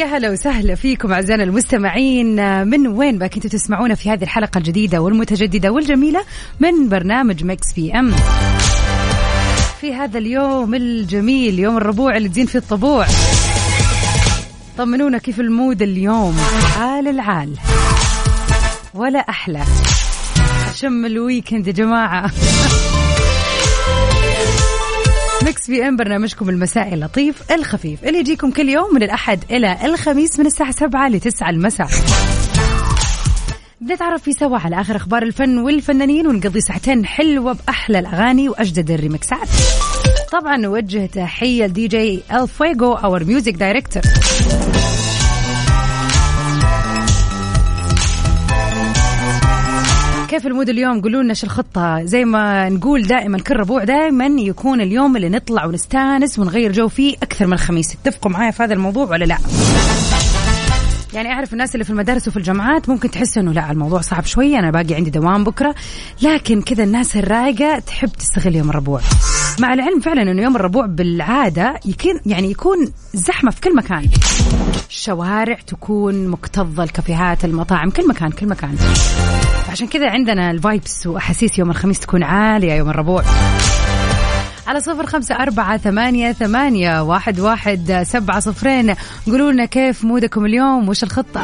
ويا هلا وسهلا فيكم أعزائنا المستمعين. من وين بقى كنتوا تسمعونا في هذه الحلقة الجديدة والمتجددة والجميلة من برنامج Mix PM. في هذا اليوم الجميل يوم الربوع اللي تزين فيه الطبوع. طمنونا كيف ال mood اليوم. عال العال. ولا أحلى. شم ال weekend يا جماعة. Mix PM برنامجكم المسائي اللطيف الخفيف اللي يجيكم كل يوم من الأحد إلى الخميس من الساعة 7 ل 9 المساء. بنتعرف فيه سوا على آخر أخبار الفن والفنانين ونقضي ساعتين حلوة بأحلى الأغاني وأجدد الريمكسات. طبعا نوجه تحية لدي جي الفويجو our music director كيف ال mood اليوم قولوا لنا شو الخطة؟ زي ما نقول دائما كل ربوع دائما يكون اليوم اللي نطلع ونستانس ونغير جو فيه أكثر من الخميس. اتفقوا معايا في هذا الموضوع ولا لا؟ يعني أعرف الناس اللي في المدارس وفي الجامعات ممكن تحس إنه لا الموضوع صعب شوية أنا باقي عندي دوام بكرة. لكن كذا الناس الرايقة تحب تستغل يوم الربوع. مع العلم فعلا إنه يوم الربوع بالعادة يكون يعني يكون زحمة في كل مكان. الشوارع تكون مكتظة الكافيهات المطاعم كل مكان كل مكان. عشان كذا عندنا الفايبس وأحاسيس يوم الخميس تكون عالية يوم الربوع. على صفر خمسة أربعة ثمانية ثمانية واحد واحد سبعة صفرين. قولوا لنا كيف mood كم اليوم؟ وش الخطة؟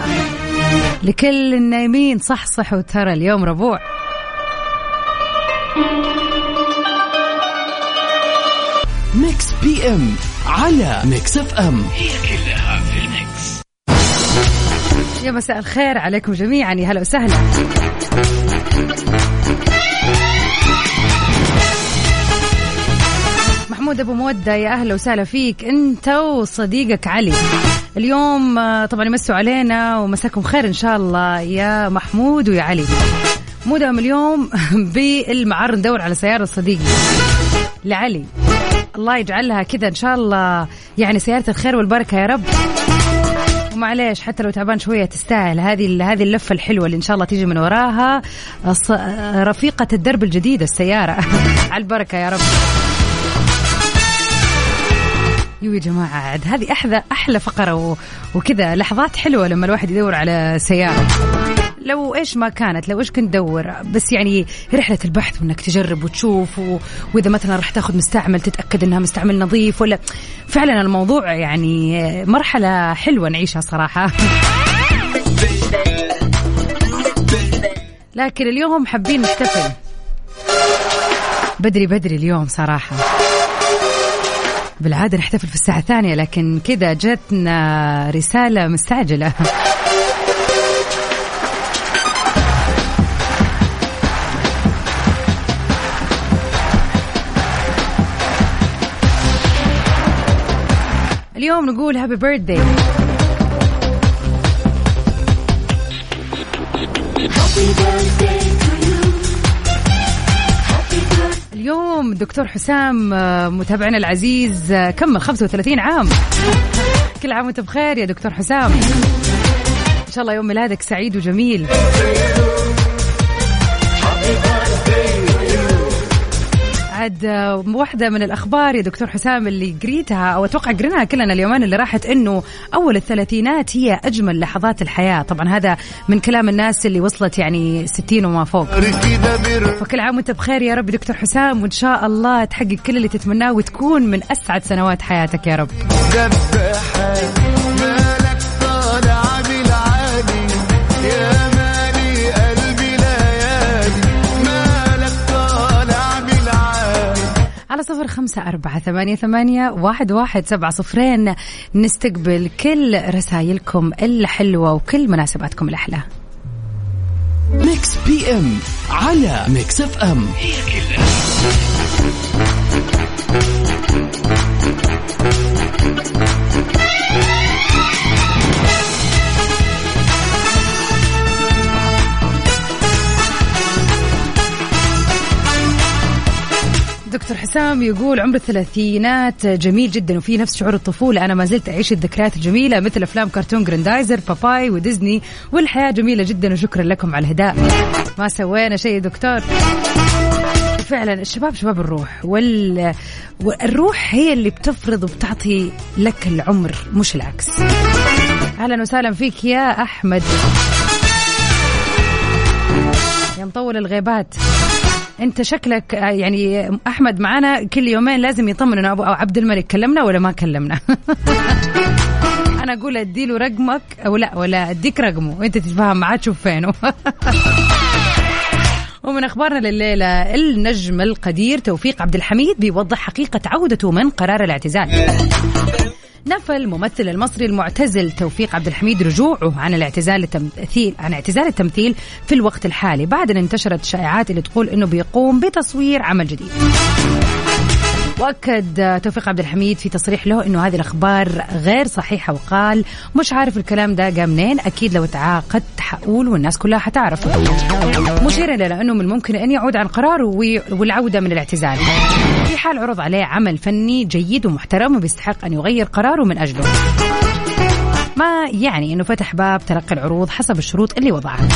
لكل النايمين صح صح وترى اليوم ربوع. Mix PM على Mix FM. هي كلها في ال mix يا مساء الخير عليكم جميعا يا هلا وسهلا. محمود أبو مودة يا أهلا وسهلا فيك. أنت وصديقك علي. اليوم آه، طبعا يمسوا علينا ومساكم خير إن شاء الله يا محمود ويا علي. مودهم اليوم بالمعر ندور على سيارة صديقي لعلي. الله يجعلها كذا إن شاء الله يعني سيارة الخير والبركة يا رب. ومعليش حتى لو تعبان شوية تستاهل. هذه هذه اللفة الحلوة اللي إن شاء الله تيجي من وراها رفيقة الدرب الجديده السيارة. على البركة يا رب. يو يا جماعة عاد هذه أحلى أحلى فقرة و... وكذا لحظات حلوة لما الواحد يدور على سيارة. لو إيش ما كانت لو إيش كنت تدور بس يعني رحلة البحث وإنك تجرب وتشوف و... وإذا مثلا راح تاخذ مستعمل تتأكد إنها مستعمل نظيف ولا فعلا الموضوع يعني مرحلة حلوة نعيشها صراحة. لكن اليوم حابين نحتفل. بدري بدري اليوم صراحة. بالعادة نحتفل في الساعة الثانية لكن كذا جتنا رسالة مستعجلة. اليوم نقول هابي بيرثداي اليوم الدكتور حسام آه، متابعنا العزيز آه، كمل 35 عام. كل عام وانت بخير يا دكتور حسام. إن شاء الله يوم ميلادك سعيد وجميل. عاد آه، واحدة من الأخبار يا دكتور حسام اللي قريتها أو أتوقع قريناها كلنا اليومين اللي راحت إنه أول الثلاثينات هي أجمل لحظات الحياة. طبعا هذا من كلام الناس اللي وصلت يعني 60 وما فوق. فكل عام وأنت بخير يا رب دكتور حسام وإن شاء الله تحقق كل اللي تتمناه وتكون من أسعد سنوات حياتك يا رب. على صفر خمسة أربعة ثمانية, ثمانية واحد, واحد سبعة صفرين. نستقبل كل رسائلكم الحلوة وكل مناسباتكم الأحلى. Mix PM على Mix FM هي كلها حسام يقول عمر الثلاثينات جميل جدا وفي نفس شعور الطفولة. أنا ما زلت أعيش الذكريات الجميلة مثل أفلام كرتون جراندايزر باباي وديزني والحياة جميلة جدا وشكرا لكم على الهداء. ما سوينا شيء دكتور؟ فعلا الشباب شباب الروح وال... والروح هي اللي بتفرض وبتعطي لك العمر مش العكس. أهلا وسهلا فيك يا أحمد. يا مطول الغيبات. انت شكلك آه، يعني أحمد معنا كل يومين لازم يطمن إنه ابو عبد الملك كلمنا ولا ما كلمنا؟ أنا أقول أديله رقمك أو لا ولا أديك رقمه. وانت تتفاهم معاه تشوف فينه. ومن أخبارنا لليلة النجم القدير توفيق عبد الحميد بيوضح حقيقة عودته من قرار الاعتزال. نفى الممثل المصري المعتزل توفيق عبد الحميد رجوعه عن الاعتزال التمثيل عن اعتزال التمثيل في الوقت الحالي. بعد أن انتشرت شائعات اللي تقول إنه بيقوم بتصوير عمل جديد. وأكد توفيق عبد الحميد في تصريح له إنه هذه الأخبار غير صحيحة وقال مش عارف الكلام ده جاء منين. أكيد لو تعاقدت حقول والناس كلها حتعرف. مشيرا إلى أنه من الممكن أن يعود عن قراره والعودة من الاعتزال. في حال عرض عليه عمل فني جيد ومحترم وبيستحق أن يغير قراره من أجله. ما يعني إنه فتح باب تلقي العروض حسب الشروط اللي وضعها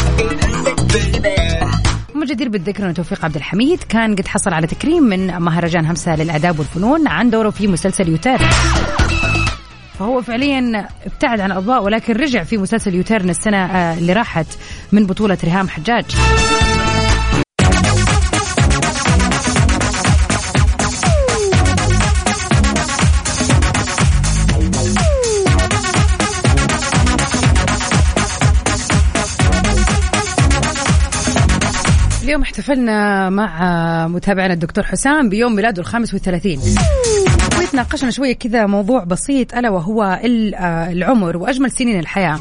ومجدير بالذكر أن توفيق عبد الحميد كان قد حصل على تكريم من مهرجان همسة للآداب والفنون عن دوره في مسلسل U-Turn فهو فعليا ابتعد عن الأضواء ولكن رجع في مسلسل U-Turn السنة آه، اللي راحت من بطولة ريهام حجاج. اليوم احتفلنا مع متابعنا الدكتور حسام بيوم ميلاده الخامس والثلاثين. وتناقشنا شوية كذا موضوع بسيط ألا وهو آه، العمر وأجمل سنين الحياة.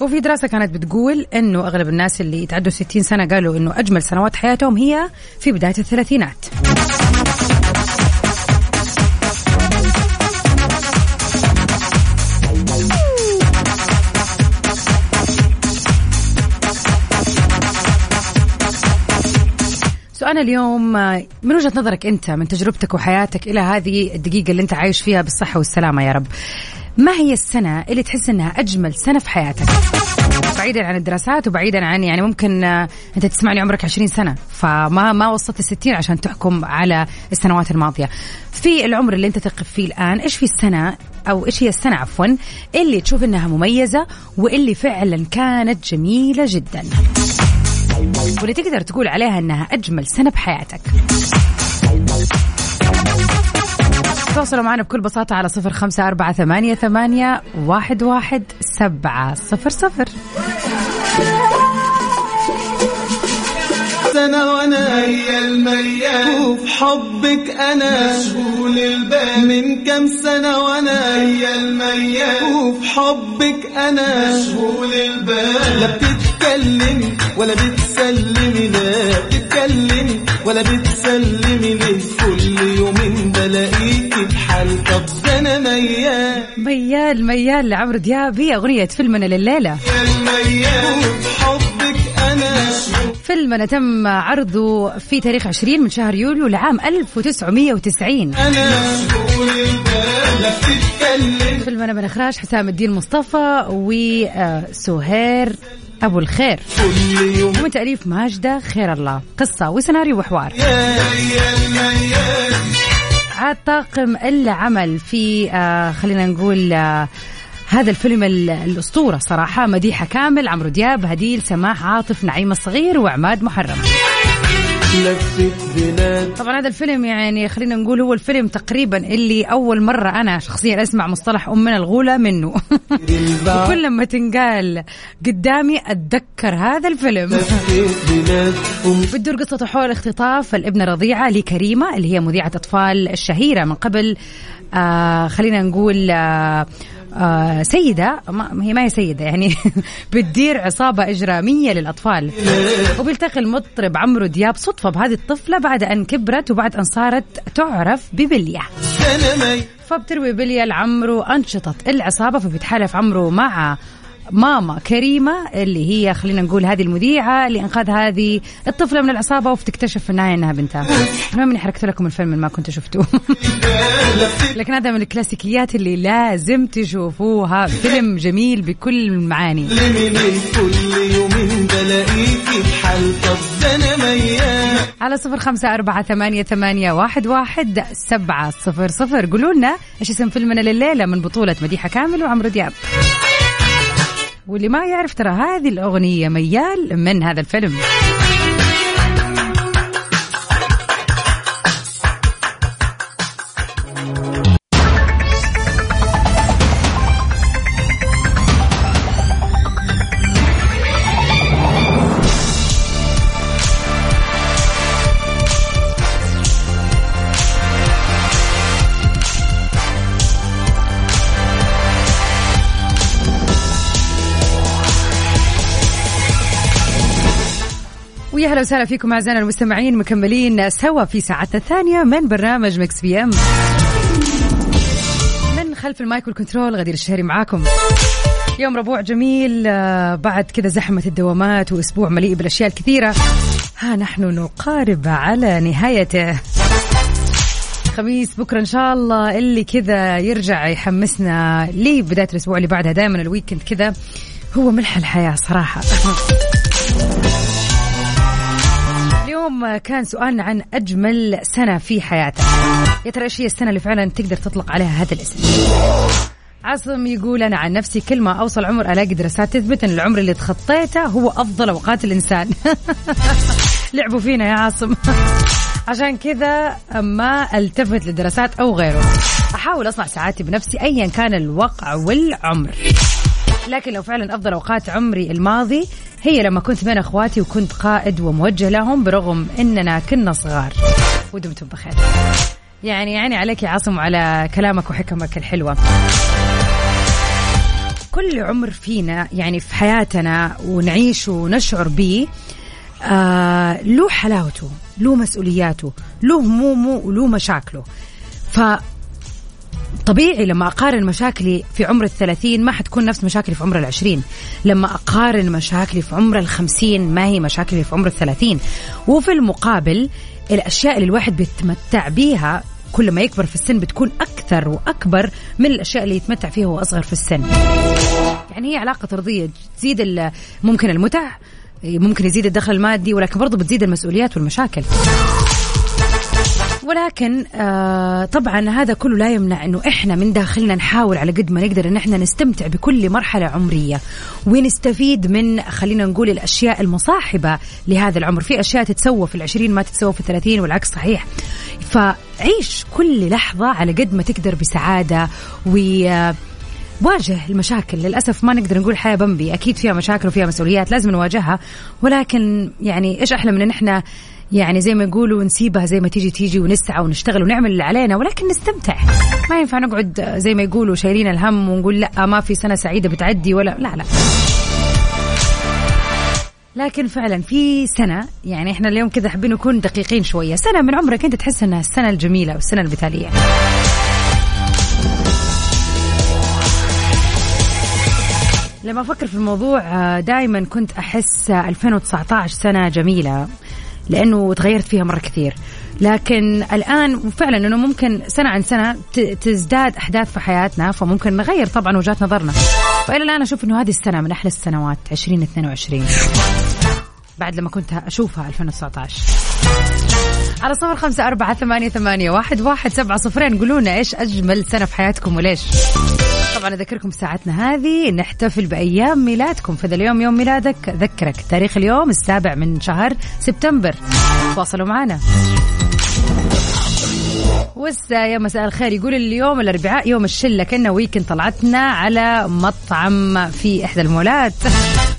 وفي دراسة كانت بتقول أنه أغلب الناس اللي يتعدوا 60 سنة قالوا أنه أجمل سنوات حياتهم هي في بداية الثلاثينات. سؤالنا اليوم من وجهة نظرك أنت من تجربتك وحياتك إلى هذه الدقيقة اللي أنت عايش فيها بالصحة والسلامة يا رب ما هي السنة اللي تحس أنها أجمل سنة في حياتك؟ بعيدا عن الدراسات وبعيدا عن يعني ممكن أنت تسمعني عمرك 20 سنة فما ما وصلت الستين عشان تحكم على السنوات الماضية. في العمر اللي أنت تقف فيه الآن إيش في السنة؟ أو إيش هي السنة عفوا؟ اللي تشوف أنها مميزة واللي فعلا كانت جميلة جدا. واللي تقدر تقول عليها إنها أجمل سنة بحياتك. تواصلوا معنا بكل بساطة على صفر خمسة أربعة ثمانية, ثمانية واحد, واحد سبعة صفر صفر. سنة وأنا هي الميال وفي حبك أنا. مشغول البال. من كام سنة وأنا هي الميال وفي حبك أنا. مشغول البال. بتتكلمي ولا بتسلمي لا بتتكلمي ولا بتسلمي. ليه كل يومين بلاقيكي بحال طب ده أنا ميال ميال ميال لعمرو دياب. هي أغنية فيلمنا لليلة. وفي حبك أنا. فيلمنا تم عرضه في تاريخ 20 من شهر يوليو لعام 1990 أنا مشغول لا فيلمنا من إخراج حسام الدين مصطفى وسهير. أبو الخير. ومن تأليف ماجدة خير الله. قصة وسيناريو وحوار. عاد طاقم العمل في آه خلينا نقول آه هذا الفيلم ال- الأسطورة صراحة. مديحة كامل عمرو دياب هديل سماح عاطف نعيم الصغير وعماد محرم. لفت بلاد طبعا هذا الفيلم يعني خلينا نقول هو الفيلم تقريبا اللي أول مرة أنا شخصيا أسمع مصطلح أمنا الغولة منه. وكل لما تنقال قدامي أتذكر هذا الفيلم. بتدور قصة حول اختطاف الابنة رضيعة لكريمة اللي هي مذيعة أطفال الشهيرة من قبل. آه خلينا نقول آه آه سيدة. ما هي ما هي سيدة يعني بتدير عصابة إجرامية للأطفال. وبيلتقي المطرب عمرو دياب صدفة بهذه الطفلة بعد أن كبرت وبعد أن صارت تعرف ببلية. فبتروي بليا لعمرو أنشطة العصابة فبيتحالف عمرو مع ماما كريمة اللي هي خلينا نقول هذه المذيعة اللي أنقذ هذه الطفلة من العصابة وتكتشف في النهاية إنها بنتها. المهم إني حركت لكم الفيلم اللي ما كنتوا شفتوه. لكن هذا من الكلاسيكيات اللي لازم تشوفوها. فيلم جميل بكل المعاني. على صفر خمسة أربعة ثمانية, ثمانية واحد, واحد سبعة صفر صفر. قولوا لنا إيش اسم فيلمنا لليلة من بطولة مديحة كامل وعمرو دياب. واللي ما يعرف ترى هذه الأغنية ميال من هذا الفيلم. ويا هلا وسهلا فيكم أعزائنا المستمعين مكملين سوا في ساعتنا الثانية من برنامج Mix PM. من خلف ال mic وال control غدير الشهري معاكم. يوم ربوع جميل آه، بعد كذا زحمة الدوامات وأسبوع مليء بالأشياء الكثيرة. ها نحن نقارب على نهايته. خميس بكرة إن شاء الله اللي كذا يرجع يحمسنا لبداية الأسبوع اللي بعدها. دائما ال weekend كذا هو ملح الحياة صراحة. اليوم كان سؤالنا عن أجمل سنة في حياتك. يا ترى إيش هي السنة اللي فعلا تقدر تطلق عليها هذا الاسم؟ عاصم يقول أنا عن نفسي كل ما أوصل عمر ألاقي دراسات تثبت أن العمر اللي تخطيته هو أفضل أوقات الإنسان. لعبوا فينا يا عاصم. عشان كذا ما التفت للدراسات أو غيره. أحاول أصنع ساعاتي بنفسي أيا كان الوقع والعمر. لكن لو فعلا أفضل أوقات عمري الماضي هي لما كنت بين أخواتي وكنت قائد وموجه لهم برغم إننا كنا صغار. ودمتم بخير. يعني يعني عليك يا عاصم وعلى كلامك وحكمك الحلوة. كل عمر فينا يعني في حياتنا ونعيش ونشعر به آه له حلاوته له مسؤولياته له همومه وله مشاكله. ف طبيعي لما أقارن مشاكلي في عمر الثلاثين ما حتكون نفس مشاكلي في عمر العشرين. لما أقارن مشاكلي في عمر الخمسين ما هي مشاكلي في عمر الثلاثين. وفي المقابل الأشياء اللي الواحد بيتمتع بيها كل ما يكبر في السن بتكون أكثر وأكبر من الأشياء اللي يتمتع فيها وهو أصغر في السن. يعني هي علاقة طردية تزيد ممكن المتع ممكن يزيد الدخل المادي ولكن برضه بتزيد المسؤوليات والمشاكل. ولكن آه طبعا هذا كله لا يمنع إنه إحنا من داخلنا نحاول على قد ما نقدر إن إحنا نستمتع بكل مرحلة عمرية ونستفيد من خلينا نقول الأشياء المصاحبة لهذا العمر. في أشياء تتسوى في العشرين ما تتسوى في الثلاثين والعكس صحيح. فعيش كل لحظة على قد ما تقدر بسعادة و آه، واجه المشاكل. للأسف ما نقدر نقول حياة بمبي. أكيد فيها مشاكل وفيها مسؤوليات لازم نواجهها. ولكن يعني إيش أحلى من إن إحنا يعني زي ما يقولوا نسيبها زي ما تيجي تيجي ونسعى ونشتغل ونعمل اللي علينا ولكن نستمتع. ما ينفع نقعد زي ما يقولوا شايلين الهم ونقول لأ ما في سنة سعيدة بتعدي ولا لا لا. لكن فعلا في سنة يعني إحنا اليوم كذا حابين نكون دقيقين شوية. سنة من عمرك أنت تحس إنها السنة الجميلة والسنة المثالية لما أفكر في الموضوع دائما كنت أحس 2019 سنة جميلة. لأنه تغيرت فيها مرة كثير. لكن الآن فعلا أنه ممكن سنة عن سنة ت- تزداد أحداث في حياتنا فممكن نغير طبعا وجهات نظرنا. فإلى الآن أشوف أنه هذه السنة من أحلى السنوات 2022 بعد لما كنت أشوفها 2019 على صفر خمسة أربعة ثمانية, ثمانية واحد, واحد سبعة صفرين. قولوا لنا إيش أجمل سنة في حياتكم وليش؟ طبعا أذكركم ساعتنا هذه نحتفل بأيام ميلادكم. فإذا اليوم يوم ميلادك ذكرك تاريخ اليوم السابع من شهر سبتمبر. تواصلوا معنا. وسا يا مساء الخير. يقول اليوم الأربعاء يوم الشلة. كنا ويكند طلعتنا على مطعم في إحدى المولات.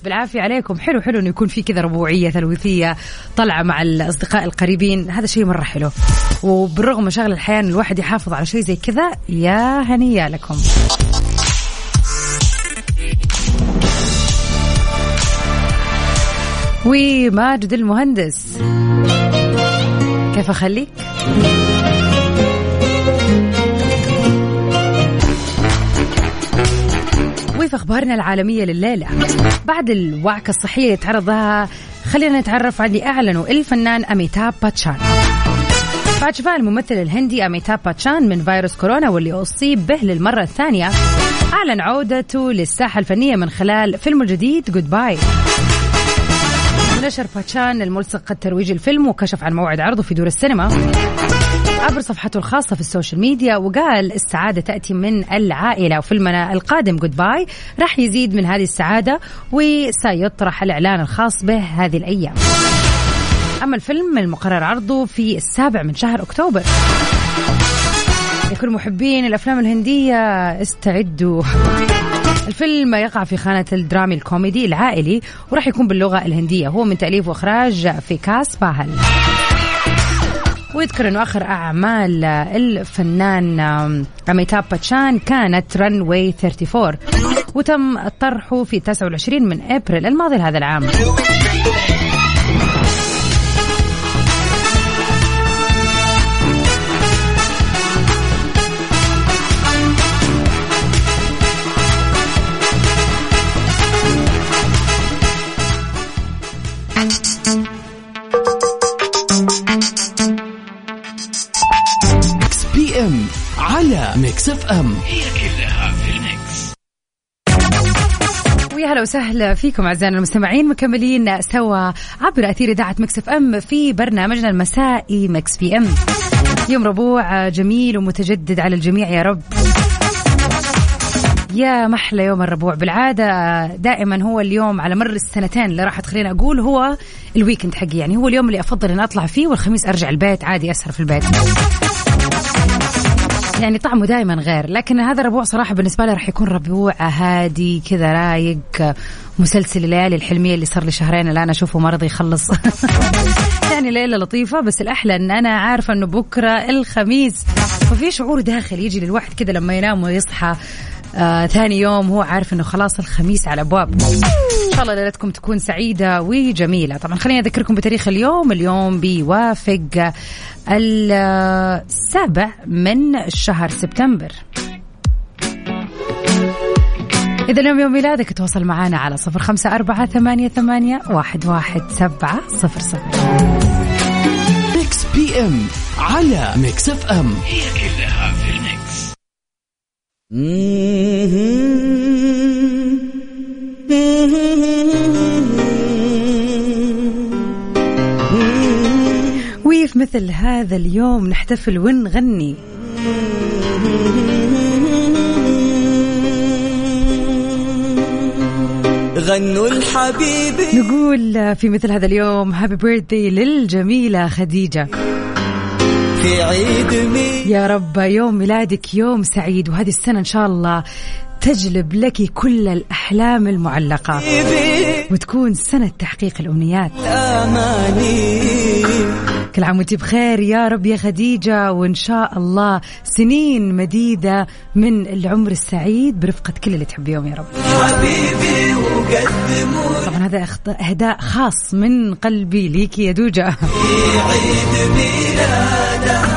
بالعافية عليكم. حلو حلو إنه يكون في كذا ربوعية ثلوثية طلعه مع الأصدقاء القريبين. هذا شيء مرة حلو. وبالرغم من شغل الحياة الواحد يحافظ على شيء زي كذا يا هنيا لكم. وماجد المهندس. كيف أخليك؟ وفي أخبارنا العالمية لليلة بعد الوعكة الصحية اللي تعرض لها خلينا نتعرف عن اللي اعلنوا الفنان أميتاب باتشان. بعد شفاء الممثل الهندي أميتاب باتشان من فيروس كورونا واللي أصيب به للمرة الثانية أعلن عودته للساحة الفنية من خلال فيلمه الجديد Goodbye نشر باتشان الملصق الترويجي للفيلم وكشف عن موعد عرضه في دور السينما. عبر صفحته الخاصة في ال social media وقال السعادة تأتي من العائلة. وفيلمنا القادم Goodbye راح يزيد من هذه السعادة وسيطرح الإعلان الخاص به هذه الأيام. أما الفيلم المقرر عرضه في السابع من شهر أكتوبر. لكل محبين الأفلام الهندية استعدوا. الفيلم يقع في خانة الدرامي الكوميدي العائلي وراح يكون باللغة الهندية. هو من تأليف وإخراج فيكاس باهل. ويذكر إنه آخر أعمال الفنان أميتاب باتشان كانت رن واي 34 وتم طرحه في 29 من أبريل الماضي لهذا العام. FM. هي كلها في ال mix ويا هلا وسهلا فيكم أعزائنا المستمعين مكملين سوا عبر أثير إذاعة Mix FM في برنامجنا المسائي Mix PM. يوم ربوع جميل ومتجدد على الجميع يا رب. يا محلى يوم الربوع. بالعادة دائما هو اليوم على مر السنتين اللي راحت خلينا أقول هو ال weekend حقي يعني هو اليوم اللي أفضل أن أطلع فيه والخميس أرجع البيت عادي أسهر في البيت. يعني طعمه دائما غير. لكن هذا الربوع صراحة بالنسبة لي راح يكون ربوع هادي كذا رايق مسلسل الليالي الحلمية اللي صار لي شهرين الآن أشوفه ما رضي يخلص. يعني ليلة لطيفة بس الأحلى أن أنا عارفة أنه بكرة الخميس. ففي شعور داخلي يجي للواحد كذا لما ينام ويصحى آه ثاني يوم هو عارف إنه خلاص الخميس على أبواب. ان شاء الله ليلتكم تكون سعيدة وجميلة. طبعا خليني أذكركم بتاريخ اليوم. اليوم بيوافق السابع من شهر سبتمبر. إذا اليوم يوم ميلادك تواصل معنا على صفر خمسة أربعة ثمانية, ثمانية واحد, واحد سبعة صفر صفر. Mix PM على Mix FM هي كلها في ال mix. وفي مثل هذا اليوم نحتفل ونغني. غنوا الحبيبي. نقول في مثل هذا اليوم هابي بيرثدي للجميلة خديجة. في عيد ميلاد. يا رب يوم ميلادك يوم سعيد وهذه السنة إن شاء الله تجلب لك كل الأحلام المعلقة. وتكون سنة تحقيق الأمنيات. أماني. كل عام وانت بخير يا رب يا خديجة. وإن شاء الله سنين مديدة من العمر السعيد برفقة كل اللي تحبيهم يا رب. حبيبي وقدموا طبعا هذا إهداء خاص من قلبي ليكي يا دوجة. في عيد ميلاده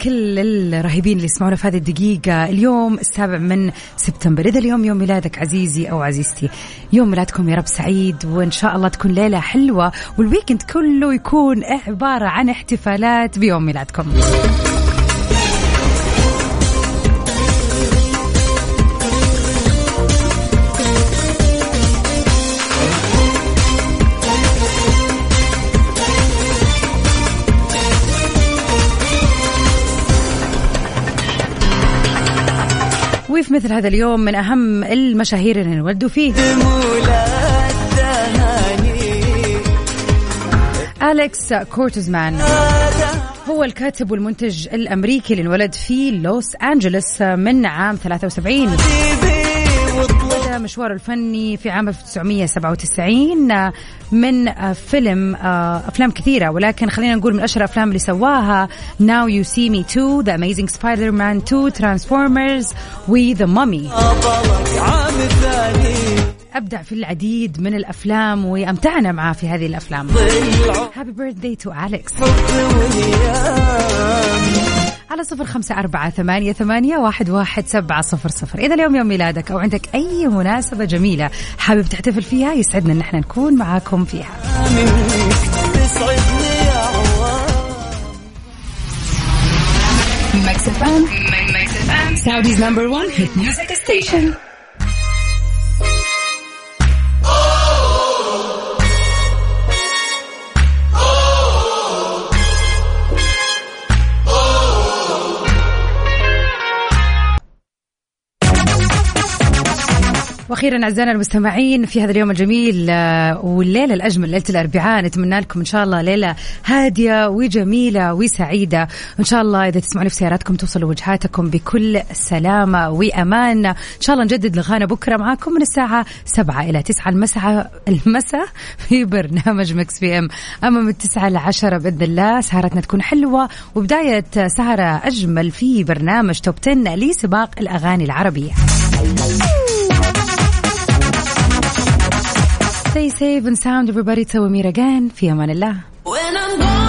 والكل الرهيبين اللي يسمعونا في هذه الدقيقة. اليوم السابع من سبتمبر. إذا اليوم يوم ميلادك عزيزي أو عزيزتي يوم ميلادكم يا رب سعيد وإن شاء الله تكون ليلة حلوة والويكند كله يكون عبارة عن احتفالات بيوم ميلادكم. وفي مثل هذا اليوم من أهم المشاهير اللي انولدوا فيه. أليكس كورتزمان هو الكاتب والمنتج الأمريكي اللي انولد في لوس أنجلوس من عام 73 حبيبي واطلب بدأ مشواره الفني في عام 1997 من فيلم أفلام كثيرة. ولكن خلينا نقول من أشهر الأفلام اللي سواها Now You See Me 2 The Amazing Spider-Man 2 Transformers و The Mummy. أبدع في العديد من الأفلام وأمتعنا معاه في هذه الأفلام. happy birthday to Alex على صفر خمسة أربعة ثمانية, ثمانية واحد, واحد سبعة صفر صفر إذا اليوم يوم ميلادك أو عندك أي مناسبة جميلة حابب تحتفل فيها يسعدنا أن إحنا نكون معاكم فيها FM. Saudi's number one hit music station. وأخيرا أعزائنا المستمعين في هذا اليوم الجميل آه، والليلة الأجمل ليلة الأربعاء نتمنى لكم إن شاء الله ليلة هادية وجميلة وسعيدة. إن شاء الله إذا تسمعون في سياراتكم توصلوا وجهاتكم بكل سلامة وأمان. إن شاء الله نجدد لقانا بكرة معاكم من الساعة 7 إلى 9 المساء المساء في برنامج Mix PM. اما من 9 ل 10 بإذن الله. سهرتنا تكون حلوة وبداية سهرة أجمل في برنامج Top 10 لسباق الأغاني العربية. Stay safe and sound everybody to Amira again في امان الله When I'm gone